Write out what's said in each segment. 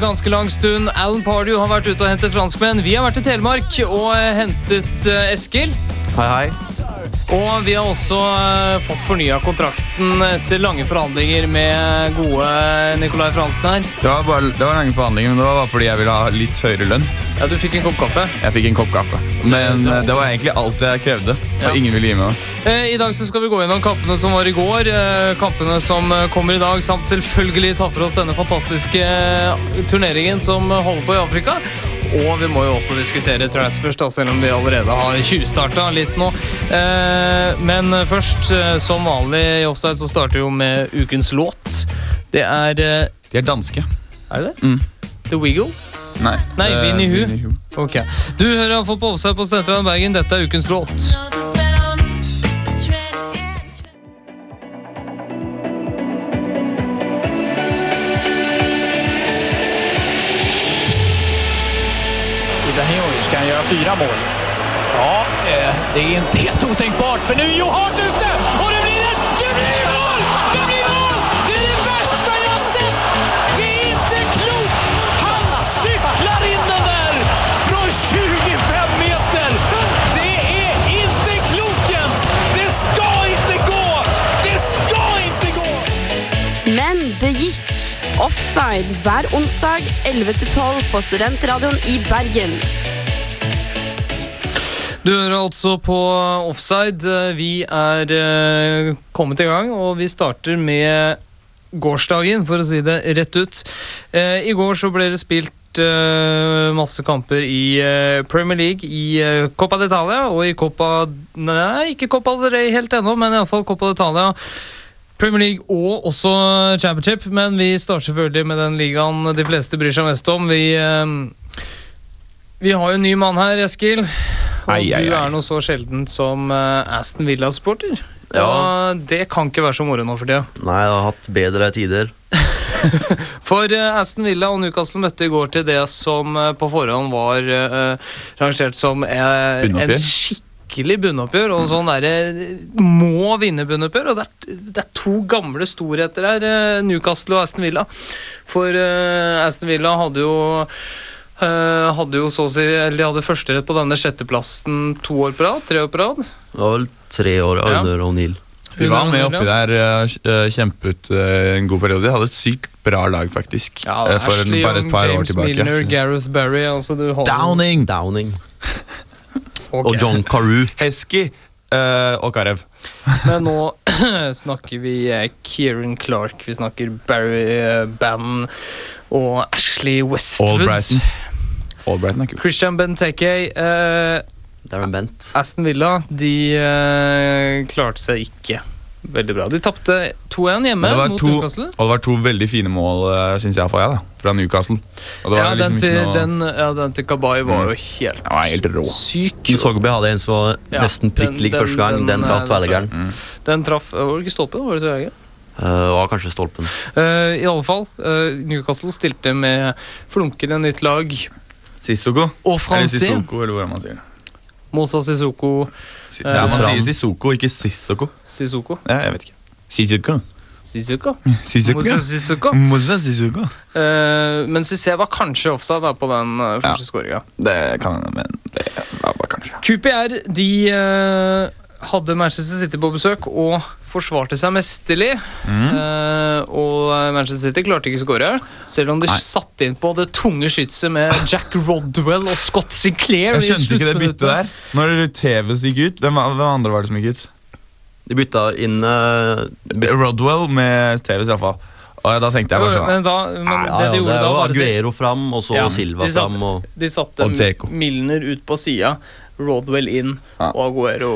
ganske lang stund. Alan Pardew har vært ute og hentet franskmenn. Vi har vært i Telemark og hentet eh, Eskil. Hei, hei. Og vi har også eh, fått fornya kontrakten etter lange forhandlinger med gode Nicolai Fransen her. Det var, bare, det var lange forhandlinger, men det var bare fordi jeg ville ha litt høyere lønn. Ja, Du fikk en kopp kaffe. Jeg fikk en kopp kaffe. Men eh, det var egentlig alt jeg krevde. Ja. Og ingen ville gi meg det. Eh, I dag så skal vi gå gjennom kampene som var i går, eh, kampene som kommer i dag, samt selvfølgelig ta for oss denne fantastiske turneringen som holder på i Afrika. Og vi må jo også diskutere transfers, da, selv om vi allerede har tjuvstarta litt nå. Men først, som vanlig i Offside, så starter vi jo med ukens låt. Det er De er danske. Er det det? Mm. The Wiggle? Nei. Nei, eh, Winnie Hu. Winnie Ok. Du hører iallfall på Offside på Studentradioen Bergen. Dette er ukens låt. Ibrahimovic han göra fyra mål. Ja, eh, det är inte helt otänkbart för nu är Johart ute och det blir ett... Det blir det gikk. Offside hver onsdag 11-12 på Studentradioen i Bergen. Du hører altså på Offside. Vi er eh, kommet i gang, og vi starter med gårsdagen, for å si det rett ut. Eh, I går så ble det spilt eh, masse kamper i Premier League, i Coppa d'Italia og i Coppa Nei, ikke Coppa del Rey helt ennå, men iallfall Coppa d'Italia. Premier League og også Championship, men vi starter selvfølgelig med den ligaen de fleste bryr seg mest om. Vi, eh, vi har jo en ny mann her, Eskil. Og ei, ei, ei. du er noe så sjeldent som eh, Aston Villa-supporter. Ja. Det kan ikke være så moro nå for tida. Nei, jeg har hatt bedre tider. For eh, Aston Villa og Newcastle møtte i går til det som på forhånd var eh, rangert som eh, en Bunnoppgjør. Skikkelig bunnoppgjør. Og sånn derre må vinne bunnoppgjør. Og det er, det er to gamle storheter her, eh, Newcastle og Aston Villa. For uh, Aston Villa hadde jo eh, hadde jo så å si Eller de hadde førsterett på denne sjetteplassen to år på rad? Tre år på rad? Det var vel tre år Ja. under O'Neill. Vi var med oppi der, kjempet en god periode. De hadde et sykt bra lag, faktisk. Ja, for Ashley bare et Young, James år tilbake. Milner, Gareth Barry altså du har- Downing! Downing. Ok. Og John Carew. Hesky uh, og Karev. Men nå snakker vi eh, Kieran Clark, vi snakker Barry eh, Bannon og Ashley Westwood. Albright. Christian Benteke. Uh, Darren Bent. Aston Villa de uh, klarte seg ikke veldig bra. De tapte 2-1 hjemme mot to, Newcastle. og det var to veldig fine mål, synes syns jeg, for jeg, da, fra Newcastle. Og det var Ja, liksom den ikke til, noe- den, ja, den til Kabay var Mm. jo helt, Den var helt rå. syk. Sogby hadde en som var Ja, nesten prikk lik første gang. den, Den, eh, traff den tverrleggeren. Mm. Den traff Var det ikke stolpen? Var det tverrlegger? Uh, var kanskje stolpen. Uh, I alle fall, uh, Newcastle stilte med flunkende nytt lag. Sissoko? Og Eller Sissoko, eller hvordan man sier det. Mosa Sissoko Si- Eh, ja, man sier Sissoko, ikke Sissoko. Sissoko? Ja, jeg vet ikke. Sissoko. Sissoko? Sissoko. Sissoko. Mosa Sissoko. Eh, men Cissé var kanskje offside da, på den uh, første Ja. skåringa. Det kan hende, men det var bare kanskje. QPR de eh, hadde Manchester City på besøk og forsvarte seg mesterlig. Mm. Uh, og Manchester City klarte ikke å skåre, selv om de Nei. satte inn på det tunge skytset med Jack Rodwell og Scott Sinclair. Jeg skjønte ikke det byttet der. Når TVs gikk ut, hvem, hvem andre var det som gikk ut? De bytta inn uh, Rodwell med TVs, iallfall. Og da tenkte jeg bare sånn Men, da, men ja, det ja, de det gjorde da, var Aguero fram, og så Ja, Silva fram. Og de satte Og Milner ut på sida, Rodwell inn Ja. og Aguero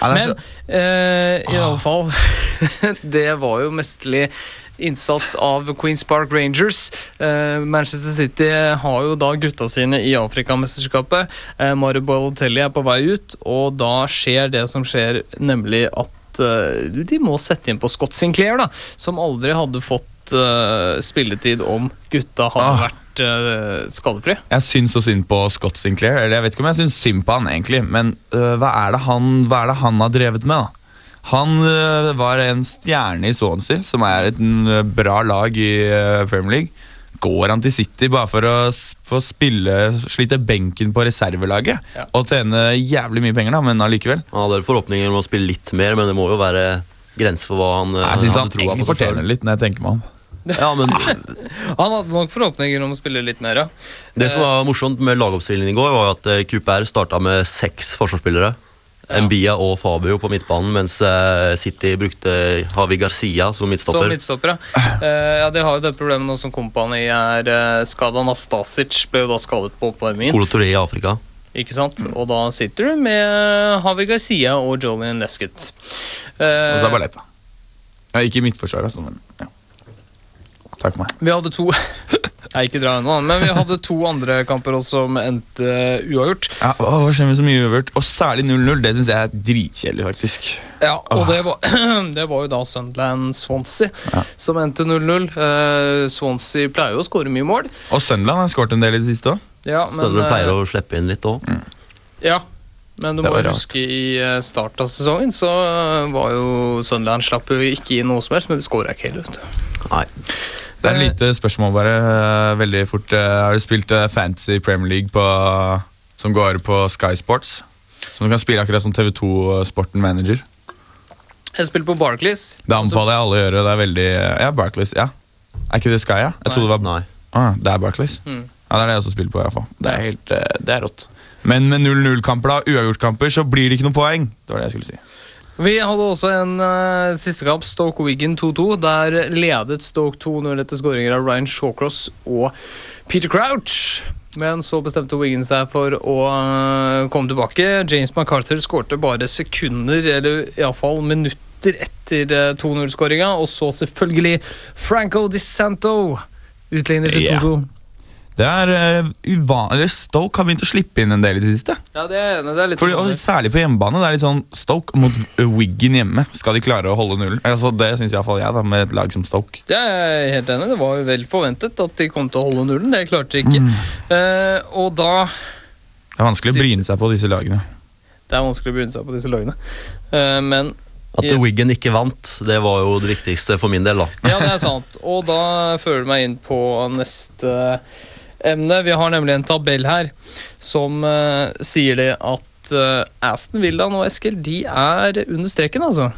Ja, Men eh, i alle fall Det var jo mesterlig innsats av Queens Park Rangers. Eh, Manchester City har jo da gutta sine i Afrikamesterskapet. Eh, Mario Balotelli er på vei ut, og da skjer det som skjer, nemlig at eh, de må sette inn på Scott Sinclair, da, som aldri hadde fått eh, spilletid om gutta hadde Ah. vært uh, skadefri. Jeg syns så synd på Scott Sinclair. Eller jeg vet ikke om jeg syns synd på han, egentlig, men uh, hva, er det han, hva er det han har drevet med? da? Han uh, var en stjerne i Swansea, som er et bra lag i Premier League. Går han til City bare for å få spille, slite benken på reservelaget Ja. og tjene jævlig mye penger, da, men allikevel. Han hadde forhåpninger om å spille litt mer, men det må jo være grenser for hva han eh, Jeg syns han han egentlig fortjener litt, når jeg tenker meg om. Ja, men Han hadde nok forhåpninger om å spille litt mer, ja. Det som var morsomt med lagoppstillingen i går, var at eh, QPR starta med seks forsvarsspillere. Mbia og Fabio på midtbanen, mens eh, City brukte Havi Garcia som midtstopper. Som midtstopper. ja. Eh, ja. De har jo det problemet nå som kompani er uh, skada. Nastasic ble jo da skadet på oppvarmingen. Colo i Afrika. Ikke sant? Og da sitter du med Havi Garcia og Jolien Lescott. Eh, Og så er Balletta. Ja, ikke midtforsvaret, altså, men ja. Takk for meg. vi hadde to Nei, ikke dra ennå, men vi hadde to andre kamper også som endte uavgjort. Ja, å, skjer med så mye uavgjort? Og særlig 0-0. Det syns jeg er dritkjedelig, faktisk. Ja, og det var, det var jo da Sunderland-Swansea Ja. som endte 0-0. Uh, Swansea pleier jo å skåre mye mål. Og Sunderland har skåret en del i det siste òg. Ja, Så du pleier eh, å slippe inn litt òg. Ja, men du må rart. huske i eh, start av sesongen så eh, var jo Sunderland slapp jo ikke inn noe som helst, men de skåra ikke heller. Det er et lite spørsmål, bare. eh, Veldig fort. Eh, Har du spilt eh, Fantasy Premier League på, som går på Sky Sports? Som du kan spille akkurat som TV2 Sporten Manager. Jeg spiller på Barclays. Det anbefaler jeg alle å gjøre. Det er veldig Ja, Barclays. ja Er ikke det Sky, ja? Jeg trodde det var Nei. ah, Det er Barclays. Mm. Ja, Det er det jeg også spiller på. i hvert fall Det er helt, det er rått. Men med 0-0-kamper, da, uavgjort-kamper, så blir det ikke noe poeng. Det var det jeg skulle si. Vi hadde også en uh, siste kamp, Stoke Wigan 2-2. Der ledet Stoke 2-0 etter skåringer av Ryan Shawcross og Peter Crouch. Men så bestemte Wigan seg for å uh, komme tilbake. James McCarther skårte bare sekunder, eller iallfall minutter etter uh, 2-0-skåringa. Og så selvfølgelig Franco Di Santo utligner til Ja. 2-2. Det er uh, uvanlig Stoke har begynt å slippe inn en del i det siste. Ja, det er. Det er litt Fordi, og Særlig på hjemmebane. Det er litt sånn Stoke mot uh, Wiggen hjemme. Skal de klare å holde nullen? Altså, det syns iallfall jeg, da, med et lag som Stoke. Det er jeg helt enig. Det var jo vel forventet at de kom til å holde nullen. Det klarte de ikke. Eh, og da Det er vanskelig å bryne seg på disse lagene. Det er vanskelig å bryne seg på disse lagene. Uh, men At Ja. Wiggen ikke vant, det var jo det viktigste for min del. da. ja, det er sant. Og da føler du meg inn på neste emne. Vi har nemlig en tabell her som uh, sier det at uh, Aston Villa og Eskil de er under streken, altså.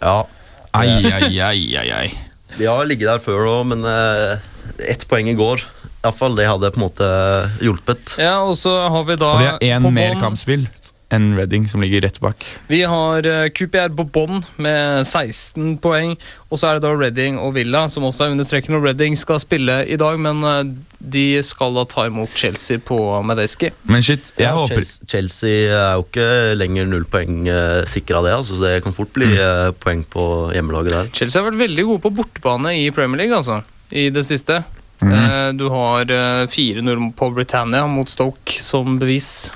Ja, Ai, ai, ai, ai, ai. De har ligget der før òg, men uh, ett poeng i går. I hvert fall, det hadde på en måte hjulpet. Ja, og så har vi da Og vi har én mer kampspill enn Reading, som ligger rett bak. Vi har eh, QPR på bånn med 16 poeng. Og så er det da Reading og Villa som også er under streken. Og Reading skal spille i dag, men eh, de skal da ta imot Chelsea på Medeski. Men shit, jeg Ja, håper Chelsea, er jo ikke lenger null poeng uh, sikra det. Altså, så det kan fort bli mm. poeng på hjemmelaget der. Chelsea har vært veldig gode på bortebane i Premier League, altså. I det siste. Eh, Du har eh, 4-0 på Britannia mot Stoke som bevis.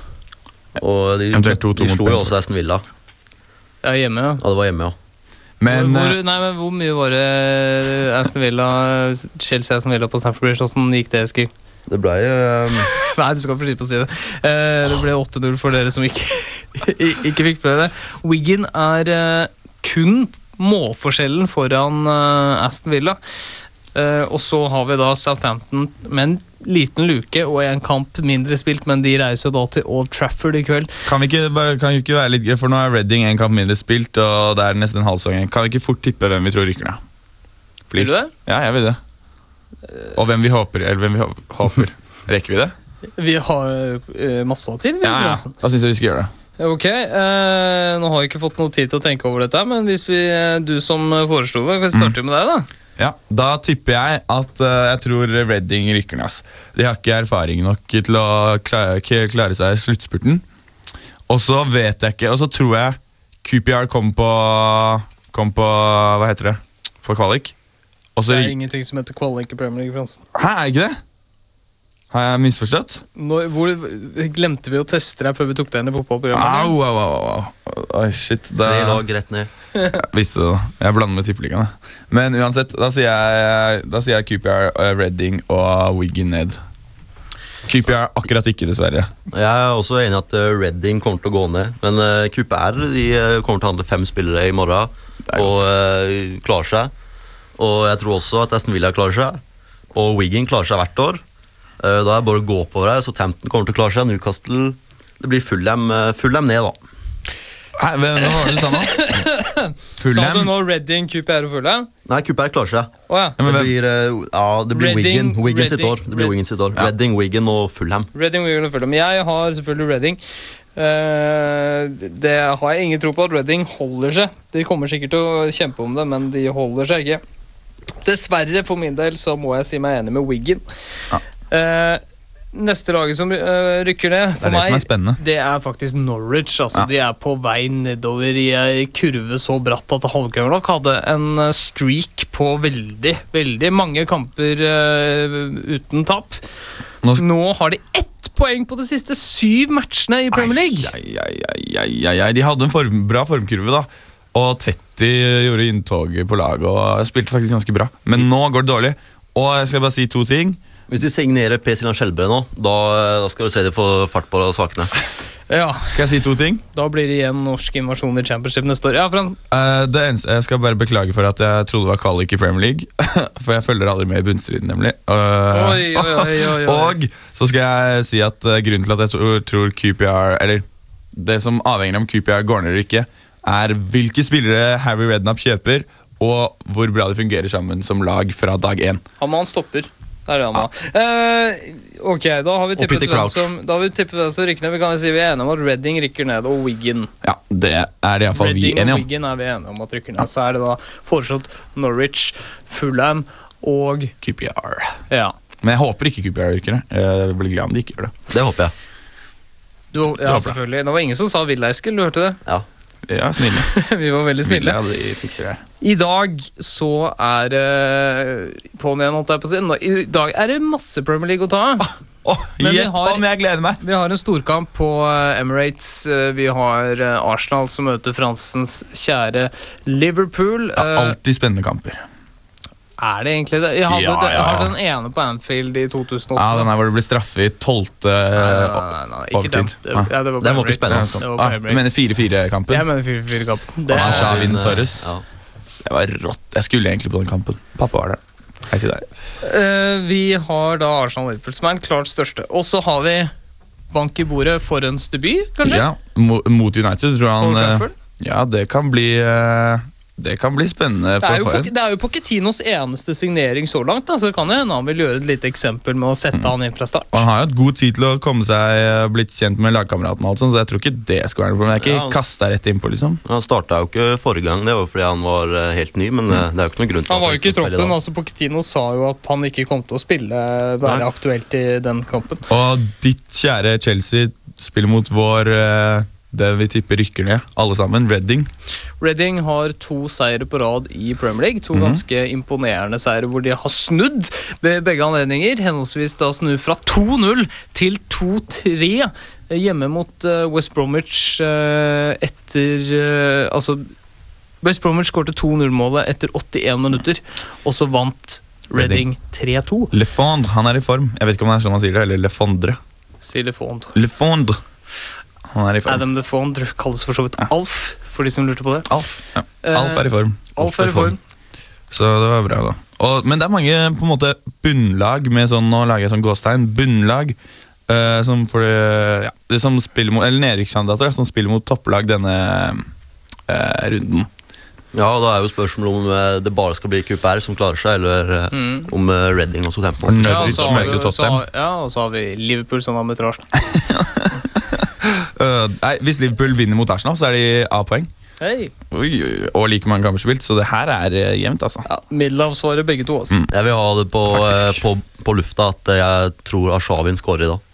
Og de, de, 2-2 de slo jo også Aston Villa. Ja, hjemme, ja. Ja, det var hjemme, ja. Men hvor, hvor, nei, men hvor mye var det Aston Villa Chelsea Aston Villa på Stamford Bridge? Hvordan gikk det, Eskil? Det ble um... Nei, du skal få slippe å si det. Eh, det ble 8-0 for dere som ikke, ikke fikk prøve det. Wigan er eh, kun målforskjellen foran eh, Aston Villa. Eh, og så har vi da Southampton med en liten luke og en kamp mindre spilt, men de reiser da til Old Trafford i kveld. kan vi ikke, kan vi ikke være litt gøy, for nå er Reading en kamp mindre spilt, og det er nesten en halv sesong. Kan vi ikke fort tippe hvem vi tror rykker ned? Vil du det? Ja, jeg vil det. Og hvem vi håper. Eller hvem vi håper. Rekker vi det? Vi har uh, masse tid. vi, Ja, ja. Da syns jeg vi skal gjøre det. Ok, eh, Nå har jeg ikke fått noe tid til å tenke over dette, men hvis vi, eh, du som foreslo det, kan vi starte med deg, da? Ja, Da tipper jeg at uh, jeg tror Redding rykker ned. Altså. De har ikke erfaring nok til å klare, klare seg i sluttspurten. Og så vet jeg ikke Og så tror jeg QPR kom på Kom på Hva heter det? På kvalik. Også, Det er ingenting som heter kvalik i Premier League, Fransen. Hæ, er det ikke det? Har jeg misforstått? Nå, hvor, glemte vi å teste deg før vi tok deg inn i fotballprogrammet? Au, au, au, au. Oi, shit. Da tre lag rett ned. Jeg visste det, da. Jeg blander med tippeligaen. Men uansett, da sier jeg, da sier jeg QPR, eh, Reading og Wiggen ned. QPR akkurat ikke, dessverre. Jeg er også enig i at Redding Reading kommer til å gå ned. Men uh, QPR de eh, kommer til å handle fem spillere i morgen og uh, klarer seg. Og jeg tror også at Aston Villa klarer seg. Og Wigan klarer seg hvert år. Eh, da er det bare å gå oppover her. Så Tampton kommer til å klare seg. Newcastle Det blir Fulham uh, Fulham ned, da. Hæ, hvem hva var det du sa nå? Sa du nå Redding, QPR og Fulham? Nei, QPR klarer seg. Oh, ja. Det blir, eh, ja, det blir Redding, Wigan. Wigan sitt år. Det blir Red- Wigan sitt år. Ja. Redding, Wigan og Fulham. Redding, Wigan og Fulham. Jeg har selvfølgelig Redding. Eh, det har jeg ingen tro på at Redding holder seg. De kommer sikkert til å kjempe om det, men de holder seg ikke. Dessverre, for min del, så må jeg si meg enig med Wiggen. Ja. Eh, neste laget som eh, rykker ned, Det er det som er det er faktisk Norwich. Altså, Ja. De er på vei nedover i ei kurve så bratt at Halvgøvlok hadde en eh, streak på veldig, veldig mange kamper uh, uten tap. Nå- Nå har de ett poeng på de siste syv matchene i Premier League. Ai, ai, ai, ai, ai, ai. De hadde en form, bra formkurve, da. Og Tetti gjorde inntoget på laget og spilte faktisk ganske bra. Men nå går det dårlig. Og jeg skal bare si to ting. Hvis de signerer Per Siljan Skjelbre nå, da, da skal du se de får fart på sakene. Ja, Kan jeg si to ting? Da blir det igjen norsk invasjon i championship neste år. Ja, Frans. Eh, det eneste, jeg skal bare beklage for at jeg trodde det var kvalik i Premier League. For jeg følger aldri med i bunnstriden, nemlig. Uh, Oi, oi, oi, oi, oi. Og så skal jeg si at eh, grunnen til at jeg tror, tror QPR Eller det som avhenger om QPR går ned eller ikke, er hvilke spillere Harry Redknapp kjøper, og hvor bra de fungerer sammen som lag fra dag én. Han må han stopper. Det er det han må. Uh, ok, da har vi tippet hvem som, da har vi tippet hvem som rykker ned. Vi kan jo si vi er enige om at Redding rykker ned, og Wiggen. Ja, Det er det iallfall vi er og enige om. Wiggen er vi enige om at rykker ned. Så er det da foreslått Norwich, Fulham og QPR. Ja. Men jeg håper ikke QPR rykker ned. Jeg blir glad om de ikke gjør det. Det håper jeg. Du, ja, selvfølgelig. Det var ingen som sa Villa, Eskil. Du hørte det? Ja. Ja, snille. vi var veldig snille. Ja, de fikser det. I dag så er det På'n igjen, holdt jeg på å si. I dag er det masse Premier League å ta av. Åh, Gjett om jeg gleder meg! Vi har en storkamp på eh, Emirates. Eh, Vi har eh, Arsenal som møter Fransens kjære Liverpool. Det er alltid spennende kamper. Er det egentlig det? Jeg hadde, Ja, jeg ja, hadde ja. den ene på Anfield i 2008. Ja, Den der hvor det ble straffe i tolvte den. overtid. Det, ja, det var Den var ikke spennende. Ah, du mener 4-4-kampen? Jeg mener 4-4-kampen. Det er- Xavi Din, eh, Torres. Ja. Det var rått. Jeg skulle egentlig på den kampen. Pappa var der. Hei til deg. Uh, Vi har da Arsenal-Liverpool, som er den klart største. Og så har vi bank i bordet forhånds debut, kanskje? Ja, mot United tror jeg han eh. Ja, det kan bli eh, Det kan bli spennende for faren. Det er jo Pochettinos eneste signering så langt. Da. Så det kan jo hende han vil gjøre et lite eksempel med å sette Mm. han inn fra start. Og han har jo hatt god tid til å komme seg eh, blitt kjent med lagkameratene, og alt sånt, så jeg tror ikke det skal være noe problem. Jeg er Ja, ikke han- kasta rett innpå, liksom. Han starta jo ikke forrige gang, det var fordi han var eh, helt ny. Men mm. det er jo ikke noen grunn til Han var jo ikke i troppen. altså Pochettino sa jo at han ikke kom til å spille være Nei. aktuelt i den kampen. Og ditt kjære Chelsea spiller mot vår eh, det vi tipper rykker ned, alle sammen. Redding. Reading har to seire på rad i Premier League. To ganske imponerende seire hvor de har snudd ved begge anledninger. Henholdsvis da snu fra 2-0 til 2-3 hjemme mot eh, West Bromwich eh, etter eh, Altså West Bromwich skårte 2-0-målet etter 81 minutter, og så vant Reading 3-2. Lefondre, han er i form. Jeg vet ikke om det er sånn man sier det, eller Lefondre. Si Lefondre. Lefond. Han er i form. Adam Lefond kalles for så vidt Alf, for de som lurte på det. Alf. Ja. Alf er i form. Alf er i form. Så det var bra, da. Og, men det er mange på en måte bunnlag med sånn Nå lager jeg sånn gåstegn. Bunnlag eh, som, for, det- ja, det som spiller mot Eller nedrykkskandidater som spiller mot topplag denne eh, runden. Ja, og Da er jo spørsmålet om eh, det bare skal bli QPR som klarer seg, eller eh, Mm. om eh, Reading Og har- Ja, og så har vi Liverpool som har møtt Arsenal. Eh, nei, hvis Liverpool vinner mot Arsenal, så er de A-poeng. Oi, Og like mange kamper spilt, så det her er eh, jevnt, altså. Ja, Middelavsvaret begge to, altså. Jeg vil ha det på, eh, på, på lufta at eh, jeg tror Arshavin skårer i dag.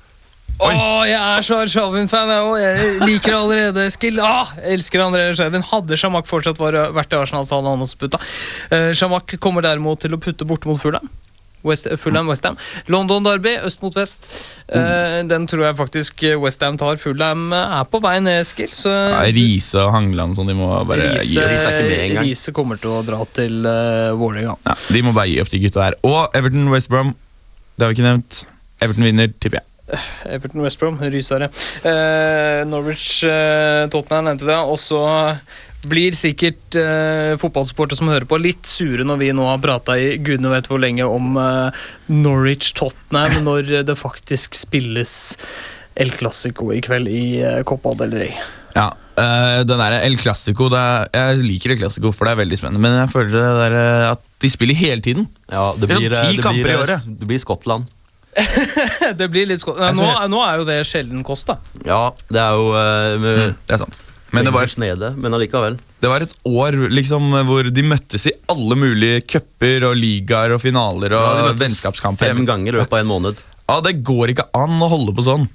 Å, jeg er så Arshavin-fan, jeg òg. Jeg liker allerede, Skill. Ah, elsker André Arshavin. Hadde Shamak fortsatt vært i Arsenal, så hadde han også putta. Uh, Shamak kommer derimot til å putte borte mot Fulham. West, Fulham, Westham. London Derby, øst mot vest. Uh, den tror jeg faktisk Westham tar. Fulham er på vei ned, Eskil. Så Ja, Riise og Hangeland sånn, de må bare gi Riise, er kommer til å dra til uh, Vålerenga. Ja, de må bare gi opp, de gutta der. Og Everton West Brom, det har vi ikke nevnt. Everton vinner, tipper jeg. Everton West Brom, rysere. Uh, Norwich uh, Tottenham nevnte det. Og så blir sikkert eh, fotballsupportere som hører på, litt sure når vi nå har prata i gudene vet hvor lenge om eh, Norwich Tottenham, når det faktisk spilles El Clásico i kveld i eh, Copa del Rey. Ja, øh, den der El Clásico er, Jeg liker El Clásico, for det er veldig spennende. Men jeg føler det der, eh, at de spiller hele tiden. Ja, det Det er blir, ti eh, det kamper blir, i eh, året. Det blir Skottland. det blir litt Skottland. Nå, nå er jo det sjelden kost, da. Ja, det er jo øh, Det er sant. Men det var, Rangers nede, men allikevel. det var et år liksom, hvor de møttes i alle mulige cuper og ligaer og finaler og Ja, vennskapskamper. Fem ganger i løpet av en måned. Ja, Det går ikke an å holde på sånn.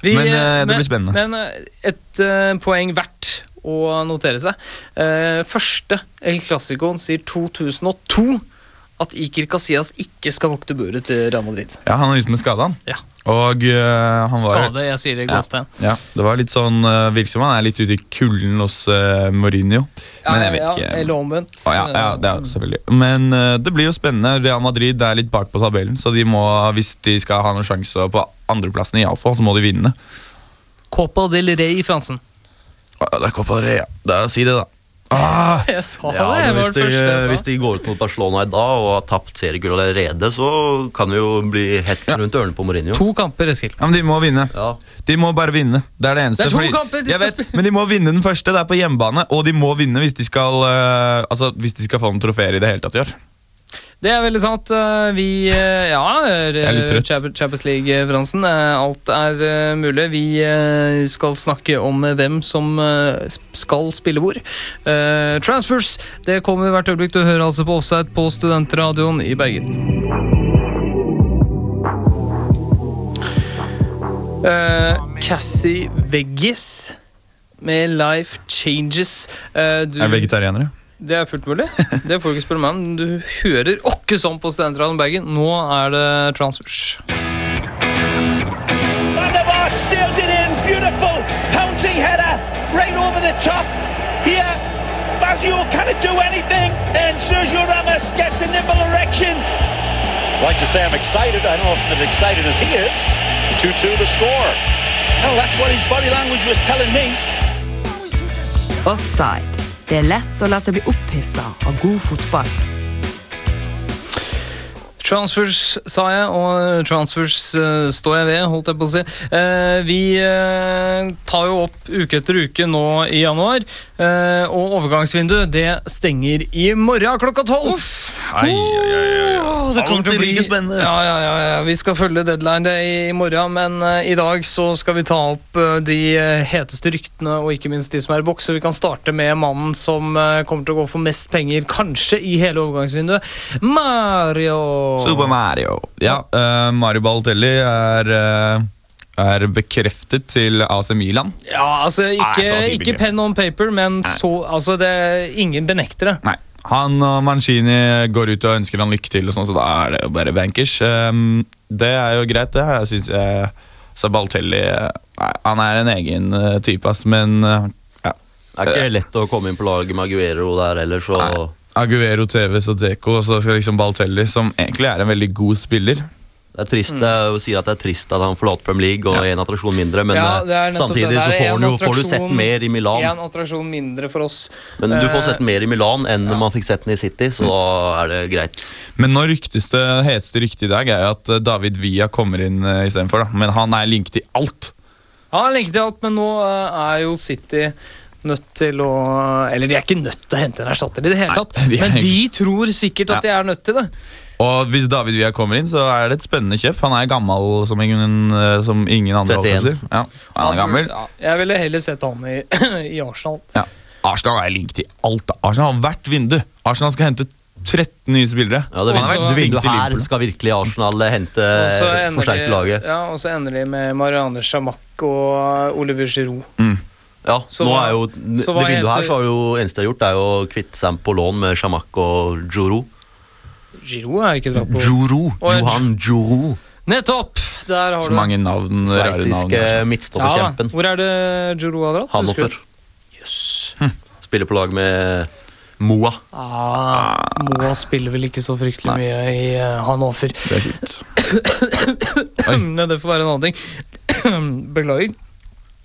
Vi, Men, eh, det men, blir spennende. Men eh, et uh, poeng verdt å notere seg. Uh, første El Clasicoen sier 2002 at Iker Casillas ikke skal vokte buret til Real Madrid. Ja, Han er ute med skade, han. Ja. Og uh, han var Skade, jeg sier det i Ja. gåstegn. Ja, det var litt sånn uh, Virker som han er litt ute i kulden hos uh, Mourinho. Men jeg vet ja, ikke. Eller omvendt. Oh, ja, ja, det er selvfølgelig Men uh, det blir jo spennende. Real Madrid er litt bak på tabellen, så de må, hvis de skal ha noen sjanse på andreplassen, iallfall, så må de vinne. Copa del Rey i Fransen. Å, Det er Copa del Rey, ja. Da, si det, da. Ah, Jeg sa Ja, det! hvis, det de, første jeg sa. hvis de går ut mot Barcelona i dag og har tapt seriegull allerede, så kan det jo bli hett rundt ørene på Mourinho. To kamper, Eskil. ja, men de må vinne. Ja. De må bare vinne. Det er det eneste. Det er to fordi- kamper, de skal vet. Men de må vinne den første. Det er på hjemmebane, og de må vinne hvis de skal uh, Altså, hvis de skal få noen trofeer i det hele tatt i år. Det er veldig sant. Eh, Vi eh, Ja, trøtt. Champions League-Fransen. Alt er eh, mulig. Vi eh, skal snakke om eh, hvem som eh, skal spille hvor. Eh, Transfers det kommer hvert øyeblikk. Du hører altså på Offside på Studentradioen i Bergen. Cassie Veggis med Life Changes. Eh, du, Er vegetarianere? Det er fullt mulig. Det får du ikke spørre meg om. Du hører åkke sånn på Studentradioen Bergen. Nå er det transfers. Van der Vaart sails it in. Beautiful pouncing header right over the top. Here, Fazio cannot do anything. And Sergio Ramos gets a nipple erection. like to say I'm excited. I don't know if I'm as excited as he is. 2-2 the score. Hell, that's what his body language was telling me. Offside. Det er lett å la seg bli opphissa av god fotball. Transfers, sa jeg, og transfers uh, står jeg ved, holdt jeg på å si. Uh, vi uh, tar jo opp uke etter uke nå i januar, eh, og overgangsvinduet det stenger i morgen klokka tolv. Ai, ai, ai, ai. Det kommer til å bli like spennende. Ja, ja, ja, ja. Vi skal følge deadline det i morgen, men uh, i dag så skal vi ta opp uh, de eh, heteste ryktene, og ikke minst de som er i boks. Vi kan starte med mannen som uh, kommer til å gå for mest penger, kanskje i hele overgangsvinduet. Mario! Super Mario. Ja, Mario Balotelli er, er bekreftet til AC Milan. Ja, altså ikke, ikke pen on paper, men så Altså, det ingen benektere. Nei. Han og Mancini går ut og ønsker han lykke til, og sånn, så da er det jo bare bankers. Um, det er jo greit, det. Jeg synes jeg så Balotelli eh, Han er en egen eh, type, ass, men eh, ja. Det er ikke lett å komme inn på laget med Aguero der heller, så Nei. Aguero, Tevez og Deco, og så skal liksom Baltelli, som egentlig er en veldig god spiller det er trist. Jeg sier at det er trist at han forlater Premier League og er en attraksjon mindre, men Ja, eh, er samtidig så er får, jo, får du sett mer i Milan. En attraksjon mindre for oss. Men du får Eh, sett mer i Milan enn man fikk sett den i City, så da er det greit. Men nå ryktes det heteste ryktet i dag er at eh, David Villa kommer inn istedenfor. Men han er linket til alt. Ja, han linket til alt, men nå er jo City nødt til å Eller de er ikke nødt til å hente en erstatter i det hele Nei, de er men de tror sikkert at de er nødt til det. Og hvis David Villa kommer inn, så er det et spennende kjøp. Han er gammel som ingen, eh, som ingen andre. 31. holdt jeg på å si. Ja, han er gammel. Ja, jeg ville heller sett han i, i Arsenal. Ja. Arsenal er link til alt. Arsenal har hvert vindu. Arsenal skal hente 13 nye spillere. Ja, det, Også, du det her skal virkelig Arsenal hente Og så ender forsterke laget. Ja, og så ender de med Marianne Chamac og Oliver Giroud. Ja, Så nå er jo, så Det vinduet her så har jo eneste jeg har gjort, er jo å kvitte seg på lån med Shamak og Juro. Giroud er ikke dratt på. Juro! Johan Juro. Nettopp! Der har Så du det. mange navn, rare navn. Sveitsiske Ja, midtstopperkjempen. Hvor er det Giroud har dratt? Husker Hannover. du? Jøss. Spiller på lag med Moa. Ah, Moa spiller vel ikke så fryktelig mye i eh, Hannover. Det er kjipt. Nei, det får være en annen ting. Beklager.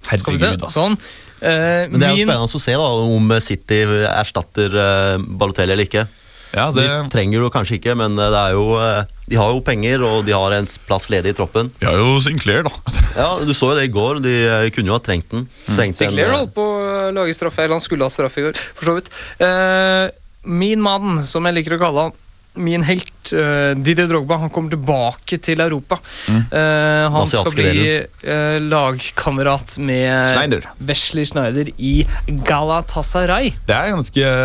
Skal vi se. Herregud, ass. Sånn. Eh, Men det er jo min- spennende å se da, om City erstatter uh, Balotelli eller ikke. Ja, De trenger du kanskje ikke, men eh, det er jo, eh, de har jo penger, og de har en plass ledig i troppen. vi har jo Sinclair, da. Ja, Du så jo det i går. De eh, kunne jo ha trengt den. Trengt mm. Sinclair holdt på å lage straffe, eller han skulle ha straffe i går, for så vidt. Eh, min mann, som jeg liker å kalle han, min helt, uh, Didier Drogba, han kommer tilbake til Europa. Eh, han skal bli uh, lagkamerat med Schneider. Wesley Schneider i Galatasaray. Det er ganske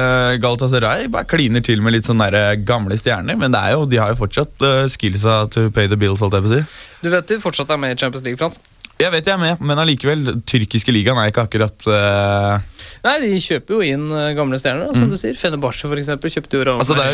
Galatasaray bare kliner til med litt sånne gamle stjerner, men det er jo, de har jo fortsatt uh, skillsa to pay the bills, Alt jeg vil si. Du vet de fortsatt er med i Champions League, Frans? Jeg vet jeg er med, men allikevel, tyrkiske ligaen er ikke akkurat uh, Nei, de kjøper jo inn gamle stjerner, da, som du sier. Fenebache, for eksempel, kjøpte jo Raúl Altså, det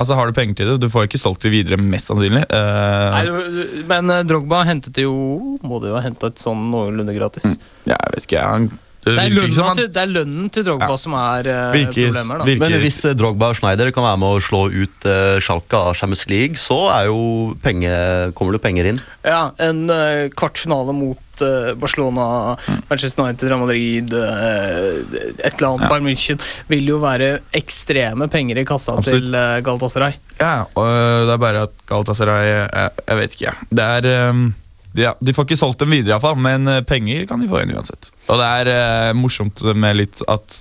Altså, Har du penger til det, du får ikke solgt det videre, mest sannsynlig. Uh, Nei, men eh, Drogba hentet jo Må det jo ha hentet sånn noenlunde gratis. ja, jeg vet ikke, han, det, Det er, lønnen han til, det er lønnen til Drogba Ja. som er uh, Virker- problemer. Da. virker- Men hvis eh, Drogba og Schneider kan være med å slå ut uh, Schalke av Champions League, så er jo penge, kommer det penger inn. Ja, En uh, kvartfinale mot uh, Barcelona, Manchester United, Real Madrid eh, Et eller annet Ja. Bayern München vil jo være ekstreme penger i kassa Absolutt. til uh, Galatasaray. Ja, og det er bare at Galatasaray Jeg, jeg vet ikke, jeg. Det er de, ja, de får ikke solgt dem videre, iallfall, men øh, penger kan de få inn uansett. Og det er øh, morsomt med litt at,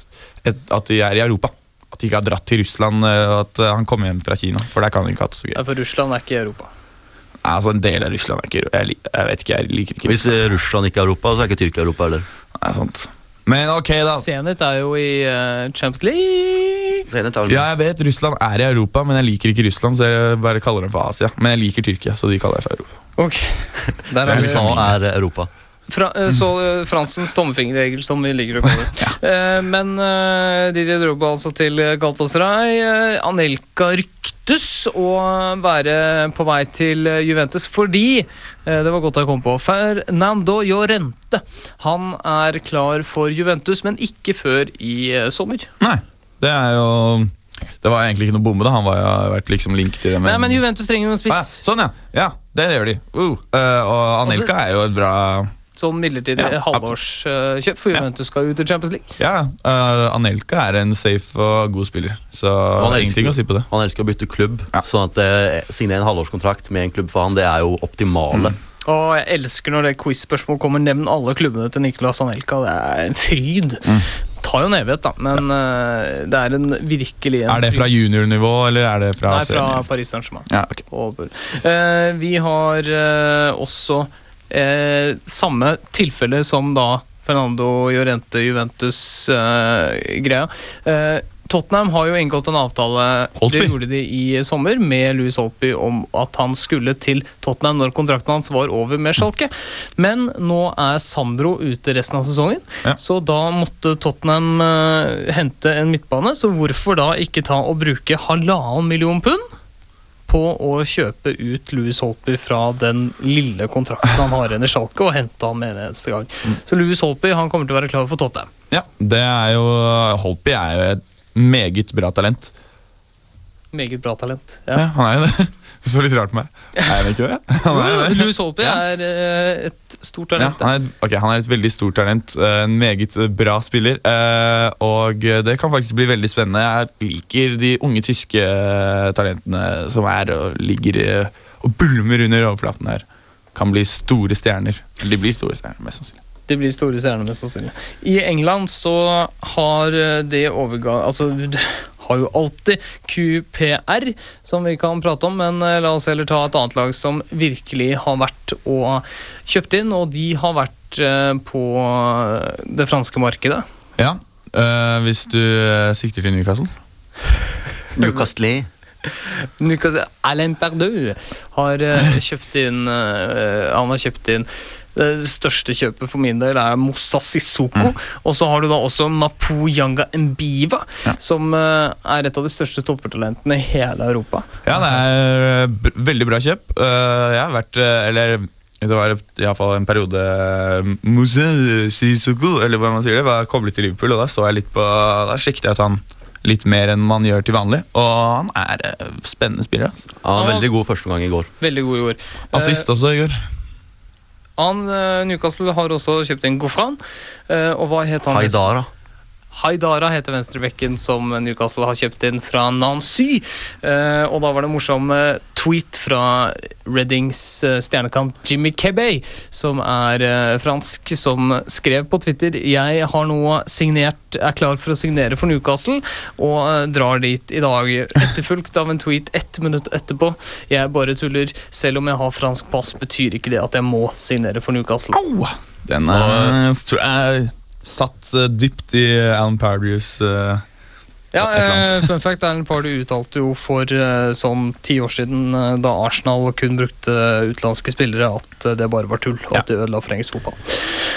et, at de er i Europa. At de ikke har dratt til Russland, øh, og at øh, han kom hjem fra Kina. For der kan de ikke ha det så gøy. Ja, for Russland er ikke i Europa. Altså, En del av Russland er ikke jeg, Europa. jeg vet ikke, jeg liker ikke Hvis eh, Russland ikke er Europa, så er ikke Tyrkia Europa heller. Det er sant. Men ok, da. Zenit er jo i uh, Champions League. Ja, jeg vet Russland er i Europa, men jeg liker ikke Russland, så jeg bare kaller dem for Asia. Men jeg liker Tyrkia, så de kaller jeg for Europa. Ok, Der er. USA er Europa. Fra, eh, så uh, Fransens tommefingerregel, som vi liker å kalle det. Eh, Men uh, Didier Drogba altså til Galatasaray. Uh, Anelka ryktes og være på vei til eh, Juventus fordi eh, Det var godt jeg kom på. Fernando Llorente. Han er klar for Juventus, men ikke før i eh, sommer. Nei, det er jo Det var egentlig ikke noe bombe, da. Han var jo vært liksom link til det. Nei, men Juventus trenger jo en Ah, ja, spiss. sånn, ja. ja. Det gjør de. Uh, eh, og Anelka Også... er jo et bra Sånn midlertidig Ja, halvårskjøp, for Juventus skal ut til Champions League. Ja, uh, Anelka er en safe og god spiller, så Han elsker- ingenting å si på det. Han elsker å bytte klubb, Ja. sånn at uh, signere en halvårskontrakt med en klubb for han, det er jo optimale. Og jeg elsker når det quiz-spørsmål kommer. Nevn alle klubbene til Nicolas Anelka. Det er en fryd. Mm. Tar jo en evighet, da, men eh, det er en virkelig en Er det fra juniornivå, eller er det fra Nei, fra? Paris Saint-Germain. Ja, okay. Eh, vi har uh, også eh, samme tilfelle som da Fernando Llorente Juventus-greia. Eh, Tottenham har jo inngått en avtale Holtby. Det gjorde de i sommer med Louis Holtby om at han skulle til Tottenham når kontrakten hans var over med Schalke. Men nå er Sandro ute resten av sesongen, Ja. så da måtte Tottenham eh, hente en midtbane. Så hvorfor da ikke ta og bruke halvannen million pund? På å kjøpe ut Louis Holtby fra den lille kontrakten han har igjen i Schalke, og hente ham med en eneste gang. Så Louis Holtby han kommer til å være klar for Tottenham. Ja, det er jo Holtby er jo et meget bra talent. Meget bra talent. Ja. Ja. han er jo det. Du så litt rart på meg. Er han ikke det? Han er jo det. Louis Ja. er eh, et stort Ja, talent. han, er et, ok, han er et veldig stort talent. eh, En meget eh, bra spiller. eh, Og det kan faktisk bli veldig spennende. Jeg liker de unge tyske talentene som er og ligger og bulmer under overflaten her. Kan bli store stjerner. De blir store stjerner, mest sannsynlig. De blir store stjerner, mest sannsynlig. I England så har det overgang Altså, har jo alltid QPR, som vi kan prate om, men eh, la oss heller ta et annet lag som virkelig har vært og kjøpt inn, og de har vært eh, på det franske markedet. Ja, øh, hvis du eh, sikter til Newcastle. Newcastle Alain Perdue har eh, kjøpt inn eh, Han har kjøpt inn det største kjøpet for min del er Mossa Sissoko. Og så har du da også Mapu Yanga Mbiva, som eh, er et av de største toppertalentene i hele Europa. Ja, det er eh, veldig bra kjøp. Eh, jeg har vært Eller det var iallfall en periode Sissoko, eller hva man sier det, var koblet til Liverpool, og da så jeg litt på Da sjekket jeg at han litt mer enn man gjør til vanlig, og han er spennende spiller. Altså. Ja, veldig god første gang i går. Veldig god i går. Assist også i går. Eh, Newcastle har også kjøpt en Gofran. eh, og hva het han? Haidara. Haidara heter venstrebekken som Newcastle har kjøpt inn fra Nancy. Eh, og da var det en morsom eh, tweet fra Reddings eh, stjernekant Jimmy Kebay, som er eh, fransk, som skrev på Twitter Jeg har nå signert, er klar for å signere for Newcastle, og eh, drar dit i dag. Etterfulgt av en tweet ett minutt etterpå. Jeg bare tuller. Selv om jeg har fransk pass, betyr ikke det at jeg må signere for Newcastle. Au! Den er, tror satt uh, dypt i Alan Pardews uh, Ja, Et eller annet. eh, fun fact, Erlend Pardew uttalte jo for eh, sånn ti år siden, eh, da Arsenal kun brukte utenlandske spillere, at eh, det bare var tull, og Ja. at det ødela for engelsk fotball.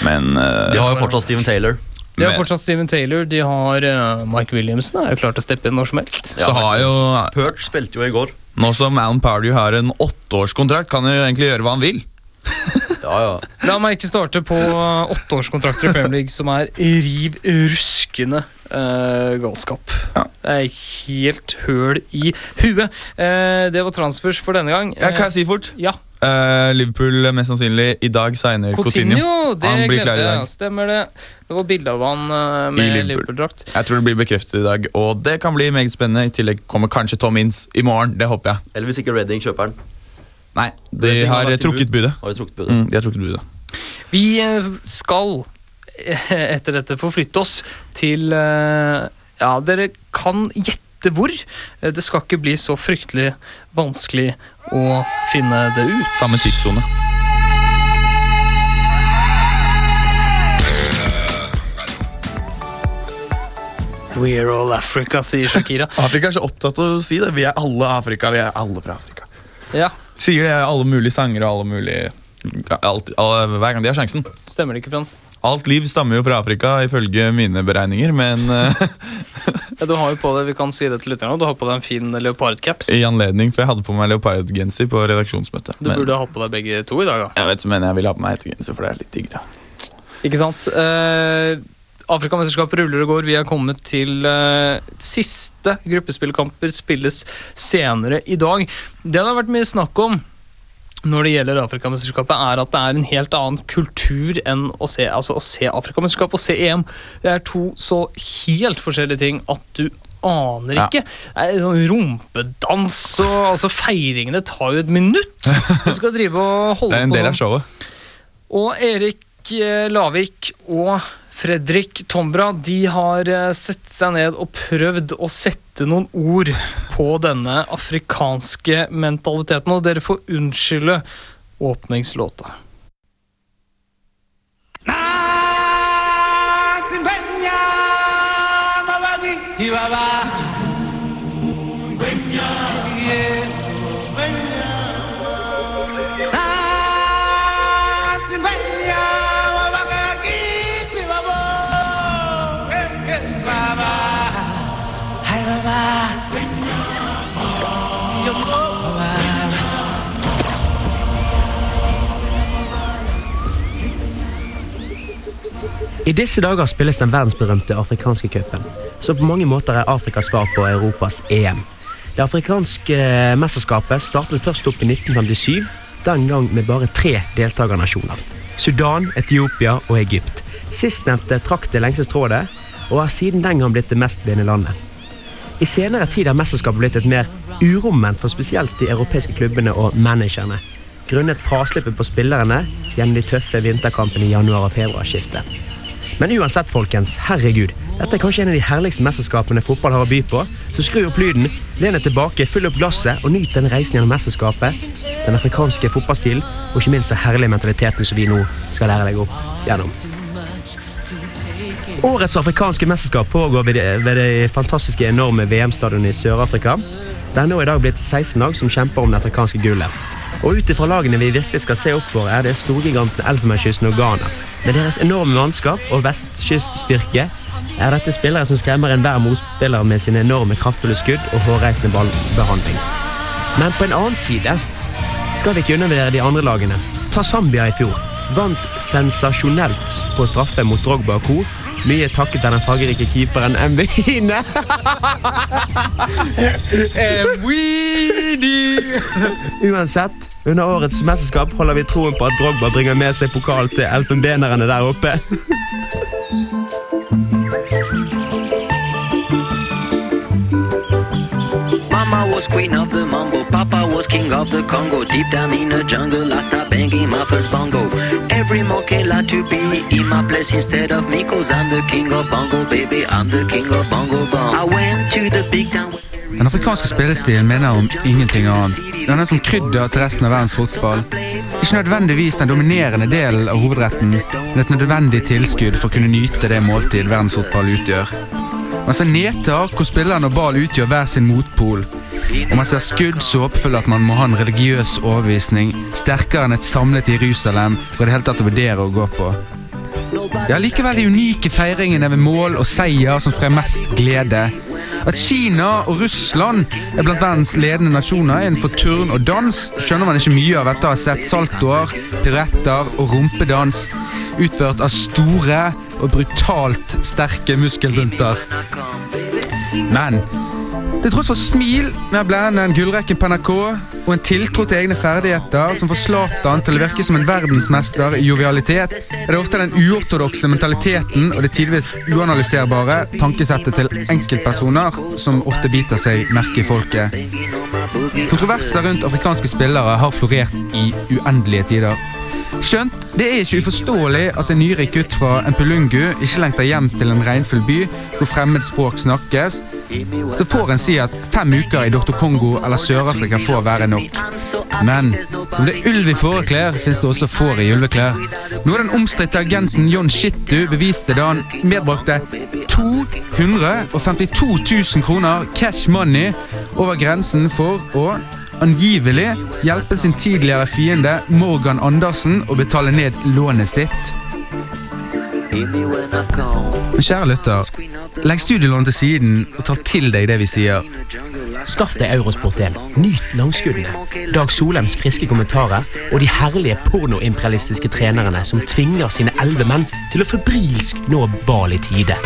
Men eh, De har jo fortsatt Steven Taylor. De har fortsatt Steven Taylor, de har eh, Mike Williamson, er jo klart å steppe inn når som helst. så har jo Perch spilte jo i går. Nå som Alan Pardew har en åtteårskontrakt, kan han jo egentlig gjøre hva han vil. Ja, ja. La meg ikke starte på eh, åtteårskontrakter i Premier League, som er riv ruskende uh, galskap. Ja. Det er helt høl i huet. Uh, det var transfers for denne gang. Ja, kan jeg si fort? Ja, Eh, Liverpool mest sannsynlig i dag signer Coutinho. Coutinho, det Han blir klar i dag. ja, Stemmer det. Det var bilde av han med Liverpool. Liverpool-drakt. Jeg tror det blir bekreftet i dag, og det kan bli meget spennende. I tillegg kommer kanskje Tom Inns i morgen. Det håper jeg. Eller hvis ikke Redding kjøper den. Nei, de har trukket budet. Har de trukket budet? Mm, de har trukket budet. Vi eh, skal eh, etter dette forflytte oss til eh, Ja, dere kan gjette hvor. Det skal ikke bli så fryktelig vanskelig å finne det ut. Samme tidssone. We're all Africa, sier Shakira. Afrika er så opptatt av å si det. Vi er alle Afrika. Vi er alle fra Afrika. Ja, Sier det alle mulige sanger og alle mulige alt, alle, Hver gang de har sjansen. Stemmer det ikke, Frans? Alt liv stammer jo fra Afrika, ifølge mine beregninger, men Ja, du har jo på deg, vi kan si det til lytterne, du har på deg en fin leopardcaps. i anledning For jeg hadde på meg leopardgenser på redaksjonsmøtet. Du Men, burde ha på deg begge to i dag, da. jeg vet, men jeg vil ha på meg hettegenser, for det er litt diggere. Ikke sant? Eh, Afrikamesterskapet ruller og går. Vi er kommet til uh, siste gruppespillkamper spilles senere i dag. Det det har vært mye snakk om når det gjelder Afrikamesterskapet, er at det er en helt annen kultur enn å se, altså, å se Afrikamesterskap og se EM. Det er to så helt forskjellige ting at du aner ikke. Er sånn rumpedans og altså, Feiringene tar jo et minutt. Du skal drive og holde på Det er en del sånn. av showet. Og Erik eh, Lavik og Fredrik Tombra de har eh, sett seg ned og prøvd å sette noen ord på denne afrikanske mentaliteten, og dere får unnskylde åpningslåta. I disse dager spilles den verdensberømte afrikanske cupen, som på mange måter er Afrikas svar på Europas EM. Det afrikanske mesterskapet startet først opp i 1957, den gang med bare tre deltakernasjoner. Sudan, Etiopia og Egypt. Sistnevnte trakk det lengste strået, og har siden den gang blitt det mest vinnende landet. I senere tid har mesterskapet blitt et mer uromoment for spesielt de europeiske klubbene og managerne, grunnet fraslippet på spillerne gjennom de tøffe vinterkampene i januar- og februarskiftet. Men uansett, folkens, herregud, dette er kanskje en av de herligste mesterskapene fotball har å by på, så skru opp lyden, len deg tilbake, fyll opp glasset og nyt den reisen gjennom mesterskapet, den afrikanske fotballstilen og ikke minst den herlige mentaliteten som vi nå skal lære deg opp gjennom. Årets afrikanske mesterskap pågår ved det, ved det fantastiske enorme VM-stadionet i Sør-Afrika. Det er nå i dag blitt 16 lag som kjemper om det afrikanske gullet. Og ut ifra lagene vi virkelig skal se opp for, er det storgigantene Elfenbenskysten og Ghana. Med deres enorme mannskap og vestkyststyrke er dette spillere som skremmer enhver motspiller med sine enorme kraftfulle skudd og hårreisende ballbehandling. Men på en annen side skal vi ikke undervurdere de andre lagene. Ta Zambia i fjor. Vant sensasjonelt på straffe mot Drogba og co. Mye takket være den fargerike keeperen Mbine. Uansett, Under årets mesterskap holder vi troen på at Drogba bringer med seg pokal til elfenbenerne der oppe. Mama was queen of the mambo, Papa was king of the Congo. Deep down in the jungle, I start banging my first bongo. Every monkey like to be in my place instead of me, cause I'm the king of bongo, baby. I'm the king of bongo bong. I went to the big town. Den afrikanske spillestilen minner om ingenting annet. Den er som krydder til resten av verdens fotball. Ikke nødvendigvis den dominerende delen av hovedretten, men et nødvendig tilskudd for å kunne nyte det måltid verdensfotball utgjør. Man ser nedtak hvor spilleren og ball utgjør hver sin motpol. Og man ser skudd så oppfyller at man må ha en religiøs overbevisning sterkere enn et samlet Jerusalem for i det hele tatt å vurdere å gå på. Det er likevel de unike feiringene ved mål og seier som sprer mest glede. At Kina og Russland er blant verdens ledende nasjoner innenfor turn og dans, skjønner man ikke mye av etter å ha sett saltoer, piruetter og rumpedans utført av store og brutalt sterke muskelbunter. Men til tross for smil med blærende en gullrekke på NRK og en tiltro til egne ferdigheter som får Zlatan til å virke som en verdensmester i jovialitet, er det ofte den uortodokse mentaliteten og det tidvis uanalyserbare tankesettet til enkeltpersoner som ofte biter seg merke i folket. Kontroverser rundt afrikanske spillere har florert i uendelige tider. Skjønt, det er ikke uforståelig at en nyrik gutt fra Empelungu ikke lengter hjem til en regnfull by hvor fremmed språk snakkes, så får en si at fem uker i Dr. Kongo eller Sør-Afrika får være nok. Men som det er ulv i fåreklær, fins det også får i ulveklær. Noe den omstridte agenten John Shittu beviste da han medbrakte 252 000 kroner cash money over grensen for å angivelig hjelpe sin tidligere fiende Morgan Andersen å betale ned lånet sitt. Men kjære lytter, legg studielånet til siden og ta til deg det vi sier. Skaff deg Eurosport 1. Nyt langskuddene. Dag Solheims friske kommentarer og de herlige pornoimperialistiske trenerne som tvinger sine elleve menn til å febrilsk nå bal i tide.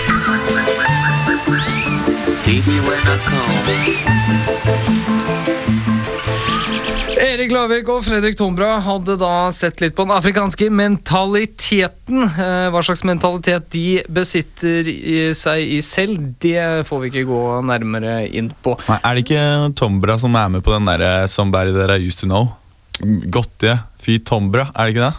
Erik Lavik og Fredrik Tombra hadde da sett litt på den afrikanske mentaliteten. Eh, Hva slags mentalitet de besitter i seg i selv, det får vi ikke gå nærmere inn på. Nei, er det ikke Tombra som er med på den derre 'Somebody That I Used To Know'? Godtige. Fy Tombra, er det ikke det?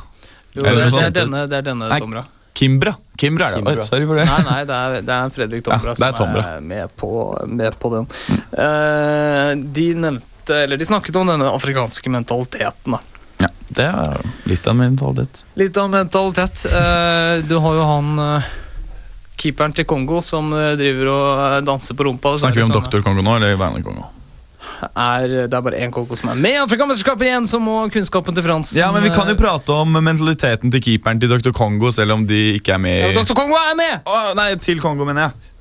Jo, Er det, det er, det, er denne, det er denne Nei, Tombra. Kimbra. Kimbra er det. Sorry for det. Nei, nei, det er, det er Fredrik Tombra Ja, det er som er med på, med på den. Uh, de nevnte, eller de snakket om denne afrikanske mentaliteten. da. Ja, det er litt av mentalitet. Litt av mentalitet. Eh, du har jo han eh, keeperen til Kongo som eh, driver og eh, danser på rumpa. er Snakker vi om sånn, Doktor Kongo nå, eller Vanlig Kongo? Er, det er bare én Kongo som er med i Afrikamesterskapet igjen, så må kunnskapen til Fransen Ja, men Vi kan jo eh, prate om mentaliteten til keeperen til Dr. Kongo, selv om de ikke er med ja, i Dr. Kongo er med! Å, Nei, til Kongo, mener jeg.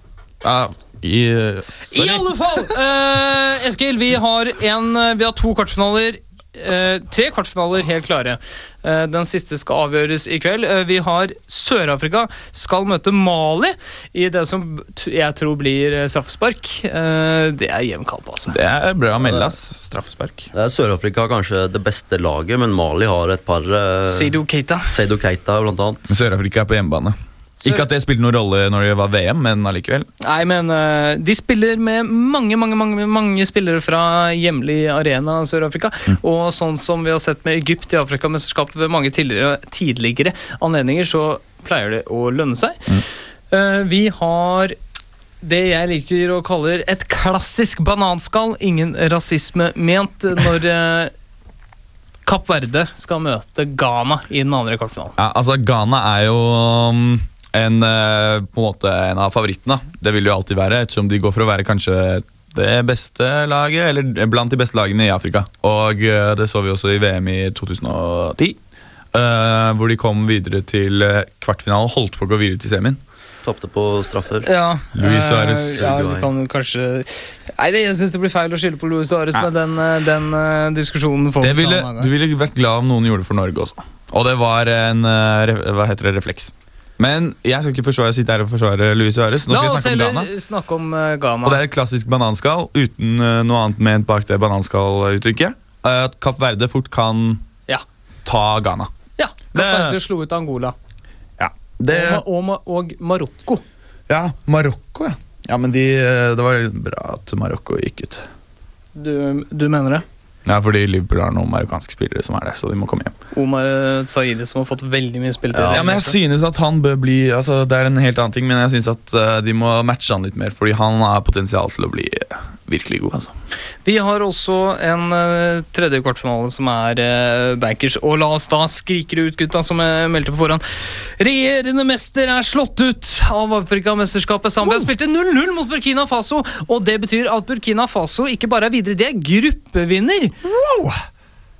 Ja, i, uh, I alle fall! Uh, Eskil, vi har, en, eh, vi har to kvartfinaler. Uh, tre kvartfinaler helt klare. Uh, den siste skal avgjøres i kveld. Uh, vi har Sør-Afrika skal møte Mali i det som jeg tror blir eh, straffespark. Eh, det er jevn kamp, altså. Det er bra meldas. Straffespark. Sør-Afrika kanskje det beste laget, men Mali har et par uh, Seydou Keita. Seydou Keita, blant annet. Sør-Afrika er på hjemmebane. Ikke at det spilte noen rolle når det var VM, men allikevel. Nei, men uh, de spiller med mange mange, mange, mange spillere fra hjemlig arena Sør-Afrika. Og sånn som vi har sett med Egypt i Afrikamesterskapet ved mange tidligere, tidligere anledninger, så pleier det å lønne seg. Eh, vi har det jeg liker å kalle et klassisk bananskall. Ingen rasisme ment når uh, Kapp Verde skal møte Ghana i den andre kvartfinalen. Ja, altså Ghana er jo um, en, eh, på en måte en av favorittene. Det vil det jo alltid være, ettersom de går for å være kanskje det beste laget, eller blant de beste lagene i Afrika. Og eh, det så vi også i VM i 2010, eh, hvor de kom videre til kvartfinalen, holdt på å gå videre til semien. Tapte på straffer. Ja, Luis Suárez. Ja, du kan kanskje Nei, jeg syns det blir feil å skylde på Luis Suarez, men den, den diskusjonen får Det vi ta ville, en annen du ville vært glad om noen gjorde det for Norge også. Og det var en hva heter det, refleks. Men jeg skal ikke forsvare, sitte her og forsvare Luis Suárez. Nå skal jeg snakke om Ghana. snakke om eh, Ghana. Og det er et klassisk bananskall uten eh, noe annet ment bak det bananskalluttrykket. eh, at Kapp Verde fort kan Ja. ta Ghana. Ja, Det- Verde slo ut Angola. Det, Og, og, og Marokko. ja, Marokko, ja. Ja, men de, Det var bra at Marokko gikk ut. Du, du mener det? Ja, fordi Liverpool har noen marokkanske spillere som er der, så de må komme hjem. Omar eh, Saidi som har fått veldig mye spilletid. Ja, men jeg synes at han bør bli altså Det er en helt annen ting, men jeg synes at eh, de må matche han litt mer, fordi han har potensial til å bli virkelig god. altså. Vi har også en uh, tredje kvartfinale som er uh, bankers. Og la oss da skrike det ut, gutta, som jeg meldte på forhånd. Regjerende mester er slått ut av Afrikamesterskapet. Zambia spilte 0-0 mot Burkina Faso, og det betyr at Burkina Faso ikke bare er videre, de er gruppevinner.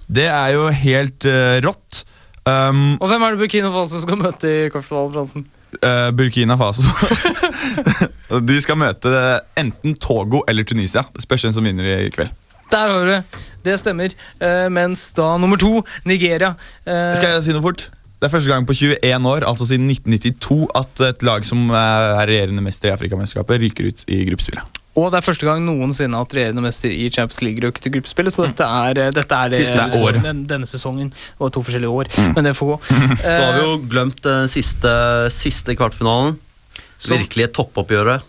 Det er jo helt uh, rått. Um, Og hvem er det Burkina Faso skal møte i kvartfinalen, Fransen? eh, Burkina Faso De skal møte enten Togo eller Tunisia. Det spørs hvem som vinner i kveld. Der har du det. Det stemmer. Eh, mens da nummer to, Nigeria eh, Skal jeg si noe fort? Det er første gang på 21 år, altså siden 1992, at et lag som er regjerende mester i Afrikamesterskapet, ryker ut i gruppespillet. Og det er første gang noensinne at regjerende mester i Champions League røk til gruppespillet. Så dette er, eh, dette er det, det er den, denne sesongen. var to forskjellige år, Mm. men det får gå. Så har vi Eh, jo glemt den siste, siste kvartfinalen. Som- Virkelige toppoppgjøret.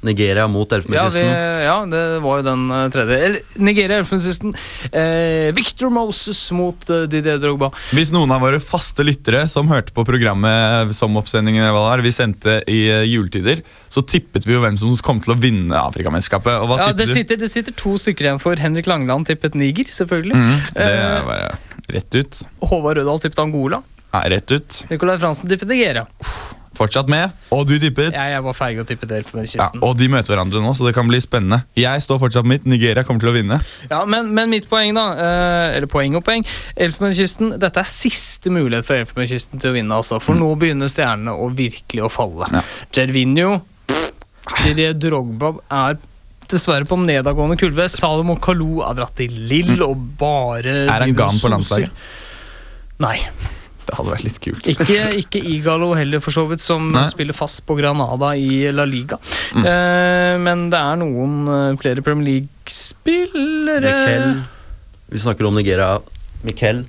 Nigeria mot ja, vi, Elfenbenskysten. ja, det var jo den eh, tredje. Nigeria Elfenbenskysten. Eh, Victor Moses mot eh, Didier Drogba. Hvis noen av våre faste lyttere som hørte på programmet som oppsendingen vi sendte i eh, juletider, så tippet vi jo hvem som kom til å vinne Afrikamesterskapet. Og hva Ja, det, sitter, det sitter to stykker igjen for Henrik Langeland tippet Niger, selvfølgelig. Mm, det var er bare rett ut. Håvard Rødahl tippet Angola. Ja, rett ut. Nicolai Fransen tippet Nigeria. Fortsatt med. Og du tippet. Jeg, jeg var feig og tippet Ja, Elfenbenskysten. og de møter hverandre nå, så det kan bli spennende. Jeg står fortsatt mitt. Nigeria kommer til å vinne. Ja, men, men mitt poeng, da. Eh, eller poeng og poeng. Elfenbenskysten. Dette er siste mulighet for Elfenbenskysten til å vinne. Altså, for nå begynner stjernene å virkelig å falle. Gervinho, Didier Drogba er dessverre på nedadgående kulve. Salomon Kalou har dratt til Lill og bare Er han driver på landslaget? Nei. Det hadde vært litt kult. Ikke, ikke Igalo heller, for så vidt, som Nei. spiller fast på Granada i La Liga. Mm. Eh, men det er noen eh, flere Premier League-spillere Mikel. Vi snakker om Nigeria. Mikkel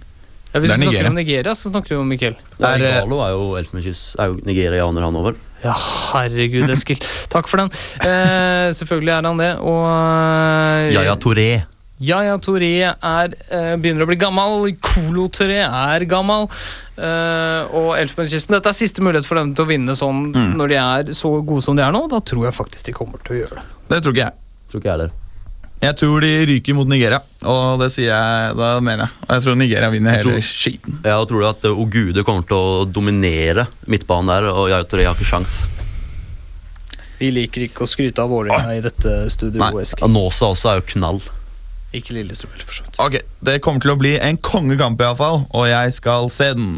Ja, Hvis vi snakker om Nigeria, så snakker vi om Miquel. Ja, Er, eh, Igalo er jo Elfenbenskyss. Er jo nigerianer, han over. Ja, herregud, Eskil. Takk for den. Eh, selvfølgelig er han det. Og eh, Yaya Touré. Yaya Toré er, eh, begynner å bli gammel. Kolo Toré er gammel. Uh, og Elfenbenskysten Dette er siste mulighet for dem til å vinne sånn Mm. når de er så gode som de er nå. Da tror jeg faktisk de kommer til å gjøre det. Det tror ikke jeg. Tror ikke jeg heller. Jeg tror de ryker mot Nigeria, og det sier jeg, da mener jeg. Og jeg tror Nigeria vinner hele tror- skiten. Jeg tror at eh, Ogude kommer til å dominere midtbanen der, og Yaya Touré har ikke sjans. Vi liker ikke å skryte av Vålerenga i dette studioet, Nåsa også er jo knall. Ikke Lillestrøm for så vidt. Ok, Det kommer til å bli en kongekamp, iallfall, og jeg skal se den.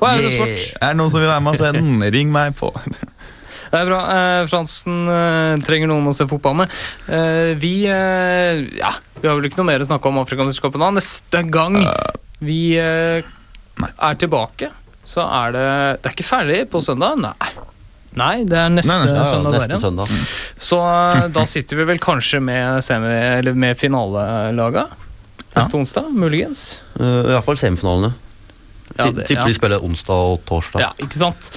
På Eurosport. Er det noen som vil være med og se den? Ring meg på. Det er bra. Eh, Fransen eh, trenger noen å se fotball med. Eh, vi ja, vi har vel ikke noe mer å snakke om Afrikamesterskapet da. Neste gang vi er tilbake, så er det Det er ikke ferdig på søndag? Nei. Nei, det er neste Nei, nei, ja, ja, søndag. neste der, ja. søndag. Så eh, da sitter vi vel kanskje med, semi, eller med finalelaga. Neste onsdag, muligens. Uh, Iallfall semifinalene. Ja, det- Tipper ja. de spiller onsdag og torsdag. Ja, ikke sant?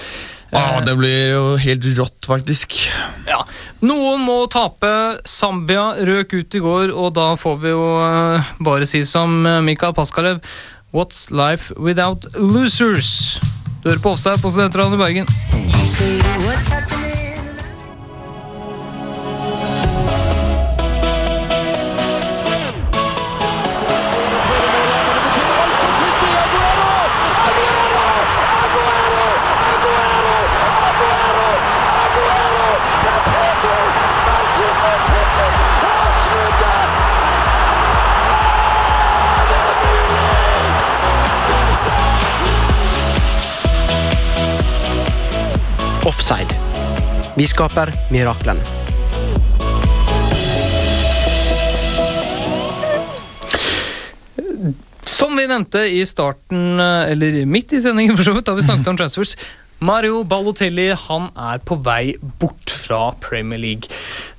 Ah, det blir jo helt rått, faktisk. Ja, Noen må tape. Zambia røk ut i går, og da får vi jo bare si som Mikael Paskalev What's life without losers? Du hører på Offside på Studentradioen i Bergen. Vi skaper miraklene. Som vi nevnte i starten, eh, eller midt i sendingen, for så vidt, da vi snakket om transfers. Mario Balotelli han er på vei bort fra Premier League.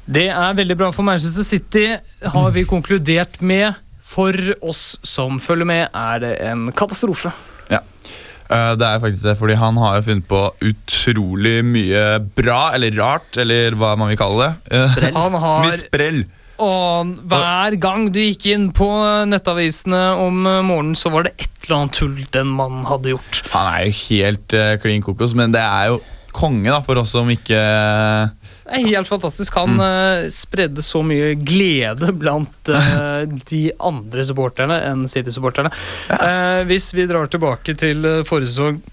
Det er veldig bra for Manchester City, har vi konkludert med For oss som følger med, er det en katastrofe. Eh, Det er faktisk det, fordi han har jo funnet på utrolig mye bra, eller rart, eller hva man vil kalle det. Sprell. Han har Mye sprell. Og hver gang du gikk inn på nettavisene om eh, morgenen, så var det et eller annet tull den mannen hadde gjort. Han er jo helt uh, klin kokos, men det er jo konge da, for oss som ikke Det er helt fantastisk. Han eh, spredde så mye glede blant uh, de andre supporterne enn City-supporterne. Uh, hvis vi drar tilbake til forrige sesong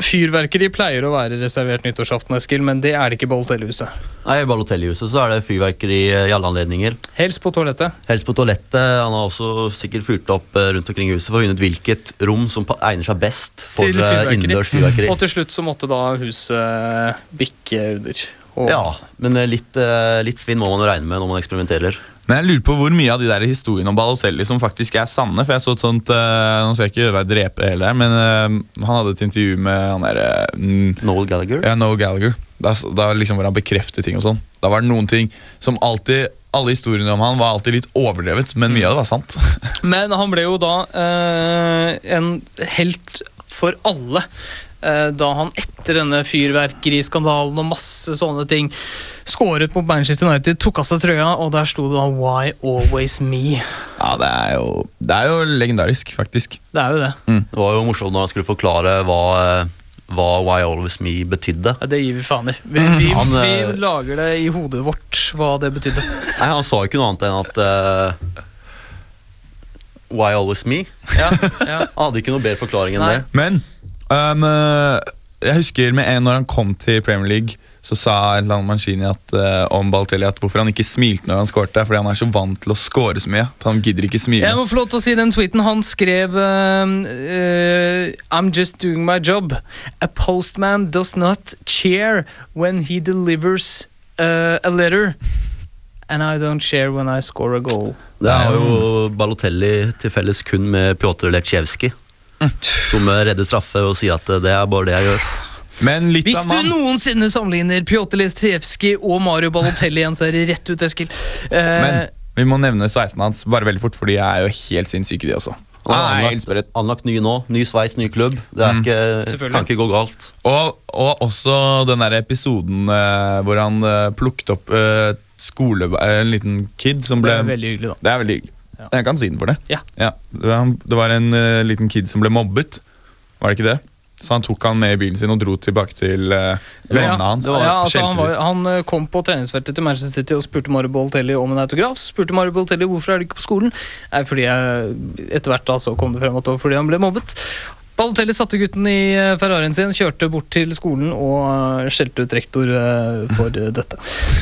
Fyrverkeri pleier å være reservert nyttårsaften, Eskil, men det er det ikke i Balotelli-huset. Nei, I Balotelli-huset så er det fyrverkeri i alle anledninger. Helst på toalettet. Helst på toalettet. Han har også sikkert fyrt opp rundt omkring i huset for å finne ut hvilket rom som egner seg best for innendørs fyrverkeri. Og til slutt så måtte da huset bikke under. Og Ja, men eh, litt, eh, litt svinn må man jo regne med når man eksperimenterer. Men jeg lurer på hvor mye av de der historiene om Balotelli som faktisk er sanne. For jeg så et sånt uh, Nå skal jeg ikke være dreper heller, men uh, han hadde et intervju med han derre uh, Noel Gallagher. Ja, Noel Gallagher. Da, da liksom hvor han bekreftet ting og sånn. Da var det noen ting som alltid Alle historiene om han var alltid litt overdrevet, men mye av det var sant. Men han ble jo da eh, en helt for alle. Eh, da han etter denne fyrverkeriskandalen og masse sånne ting skåret mot Manchester United, tok av seg trøya, og der sto det da 'Why always me'? Ja, det er jo, det er jo legendarisk, faktisk. Det er jo det. Det var jo morsomt når han skulle forklare hva, eh, hva Why Always Me betydde. Ja, det gir vi faen i. Vi, vi, Han, vi eh, lager det i hodet vårt, hva det betydde. Nei, Han sa ikke noe annet enn at uh, Why Always Me? Ja, ja. Han hadde ikke noe bedre forklaring enn Nei. det. Men um, eh, jeg husker med en når han kom til Premier League, så sa et eller annet Mancini at, uh, om Balotelli at hvorfor han ikke smilte når han skårte. Fordi han er så vant til å skåre så mye. At han gidder ikke smile. Jeg må få lov til å si den tweeten han skrev uh, I'm just doing my job. A postman does not cheer when he delivers a letter. And I don't cheer when I score a goal. Det er jo Balotelli til felles kun med Pjotr Lektsjevskij. Som redder straffe og sier at det er bare det jeg gjør. Men litt Hvis du noensinne sammenligner Pjotr Lestjevskij og Mario Balotelli igjen, så er det rett ut, Eskil. Eh, Men vi må nevne sveisen hans bare veldig fort, for de er jo helt sinnssyke, de også. Han er anlagt, anlagt ny nå. Ny sveis, ny klubb. Det er ikke, kan ikke gå galt. Og, og også den der episoden eh, hvor han eh, plukket opp eh, skole... eh, en liten kid som ble det er veldig hyggelig, da. Det er veldig hyggelig. Jeg kan si den for det. Ja. Det, var, det var en uh, liten kid som ble mobbet. Var det ikke det? Så han tok han med i bilen sin og dro tilbake til uh, vennene hans. Ja, altså, han, var, han eh, kom på treningsfeltet til Manchester City og spurte Mario Boltelli om en autograf. Spurte Mario Boltelli hvorfor er du ikke på skolen. Nei, fordi jeg, Etter hvert da så kom det frem at det var fordi han ble mobbet. Balotelli satte gutten i Ferrarien sin, kjørte bort til skolen og skjelte ut rektor for dette.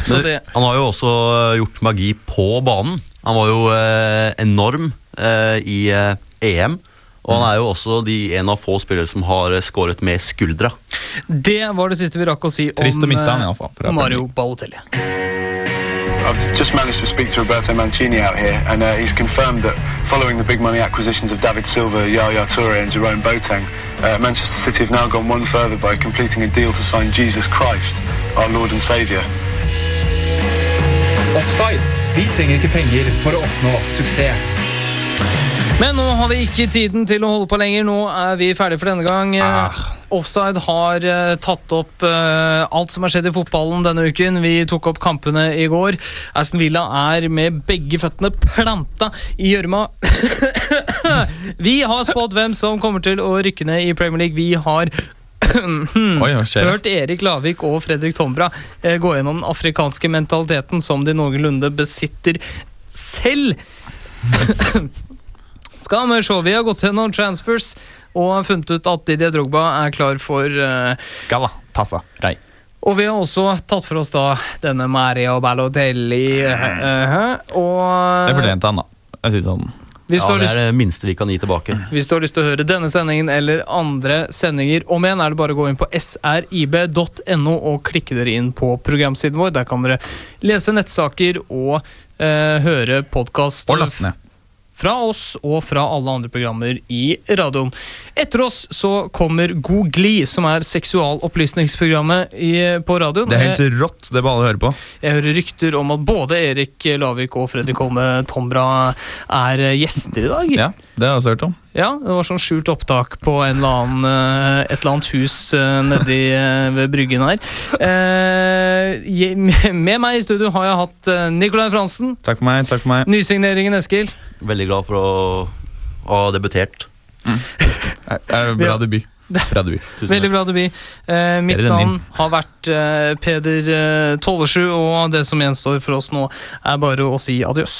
Så det, Han har jo også gjort magi på banen. Han var jo eh, enorm eh, i eh, EM. Og han er jo også de, en av få spillere som har skåret med skuldra. det var det siste vi rakk å si Trist å miste han, i for Mario Balotelli. I've just managed to speak to Roberto Mancini out here, and uh, he's confirmed that following the big money acquisitions of David Silva, Yaya Toure, and Jerome Boateng, uh, Manchester City have now gone one further by completing a deal to sign Jesus Christ, our Lord and Saviour. Offside. Vi trenger ikke penger for å oppnå suksess. Men nå har vi ikke tiden til å holde på lenger. Nå er vi ferdige for denne gang. Ah. Offside har eh, tatt opp eh, alt som har skjedd i fotballen denne uken. Vi tok opp kampene i går. Aston Villa er med begge føttene planta i gjørma. vi har spådd hvem som kommer til å rykke ned i Premier League. Vi har Oi, hørt Erik Lavik og Fredrik Tombra eh, gå gjennom den afrikanske mentaliteten som de noenlunde besitter selv. Skal vi se, vi har gått gjennom transfers og funnet ut at Didier Drogba er klar for eh, Galla, tassa, rei. Og vi har også tatt for oss da denne Maria Ballotelli. eh, eh, og Det fortjente han, da. Jeg sier sånn. Hvis, Ja, det lyst, er det minste vi kan gi tilbake. hvis du har lyst til å høre denne sendingen eller andre sendinger om igjen, er det bare å gå inn på srib.no og klikke dere inn på programsiden vår. Der kan dere lese nettsaker og eh, høre podkast. Og laste ned. Fra oss og fra alle andre programmer i radioen. Etter oss så kommer God glid, som er seksualopplysningsprogrammet i, på radioen. Det er helt rått. Det må alle høre på. Jeg hører rykter om at både Erik Lavik og Fredrik Holme Tombra er gjester i dag. Ja, det har jeg også hørt om. Ja, det var sånn skjult opptak på en eller annen, eh, et eller annet hus eh, nedi eh, ved bryggen her. Eh, med meg i studio har jeg hatt Nicolai Fransen. Takk for meg. takk for meg. Nysigneringen Eskil. Veldig glad for å ha debutert. Mm. Bra debut. Bra debut. Veldig bra debut. Eh, mitt navn har vært eh, Peder eh, Tollesju, og det som gjenstår for oss nå, er bare å si adjøs.